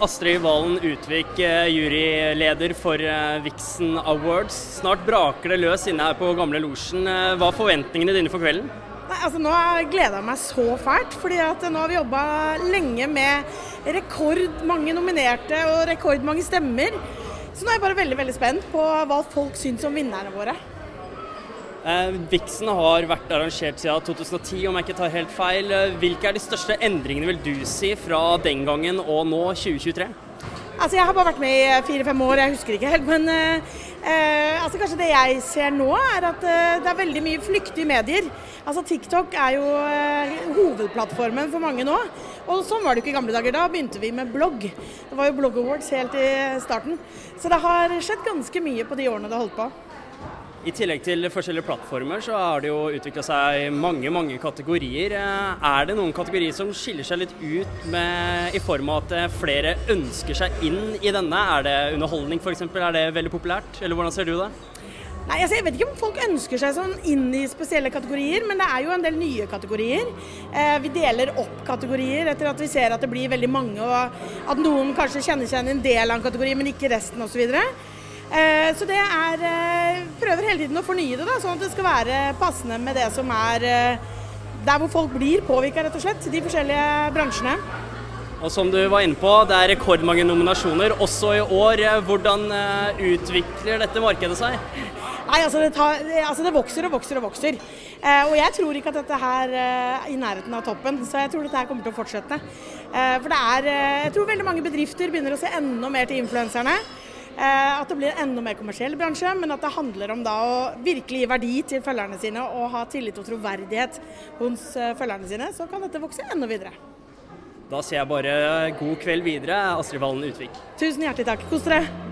Astrid Valen Utvik, eh, juryleder for eh, Vixen Awards. Snart braker det løs inne her på Gamle Losjen. Eh, hva er forventningene dine for kvelden? Nei, altså Nå gleder jeg meg så fælt, fordi at nå har vi jobba lenge med rekordmange nominerte og rekordmange stemmer. Så nå er jeg bare veldig veldig spent på hva folk syns om vinnerne våre. Eh, Vixen har vært arrangert siden 2010, om jeg ikke tar helt feil. Eh, hvilke er de største endringene, vil du si, fra den gangen og nå, 2023? Altså Jeg har bare vært med i fire-fem år, jeg husker ikke helt. Men eh, eh, altså kanskje det jeg ser nå, er at eh, det er veldig mye flyktige medier. Altså TikTok er jo eh, hovedplattformen for mange nå. Og sånn var det ikke i gamle dager. Da begynte vi med blogg. Det var jo Blogg Awards helt i starten. Så det har skjedd ganske mye på de årene det har holdt på. I tillegg til forskjellige plattformer, så har det jo utvikla seg mange mange kategorier. Er det noen kategorier som skiller seg litt ut med, i form av at eh, flere ønsker seg inn i denne? Er det underholdning f.eks.? Er det veldig populært, eller hvordan ser du det? Nei, altså Jeg vet ikke om folk ønsker seg sånn inn i spesielle kategorier, men det er jo en del nye kategorier. Eh, vi deler opp kategorier etter at vi ser at det blir veldig mange, og at noen kanskje kjenner seg igjen i en del av en kategori, men ikke resten osv. Eh, så det er eh, Prøver hele tiden å fornye det, da, sånn at det skal være passende med det som er eh, der hvor folk blir påvirka, rett og slett. De forskjellige bransjene. Og som du var inne på, det er rekordmange nominasjoner også i år. Hvordan utvikler dette markedet seg? Nei, altså det, tar, altså det, vokser og vokser og vokser. Eh, og jeg tror ikke at dette her er i nærheten av toppen, så jeg tror dette her kommer til å fortsette. Eh, for det er Jeg tror veldig mange bedrifter begynner å se enda mer til influenserne. Eh, at det blir en enda mer kommersiell bransje, men at det handler om da å virkelig gi verdi til følgerne sine og ha tillit og troverdighet hos eh, følgerne sine, så kan dette vokse enda videre. Da sier jeg bare god kveld videre, Astrid Valen Utvik. Tusen hjertelig takk. Kos dere.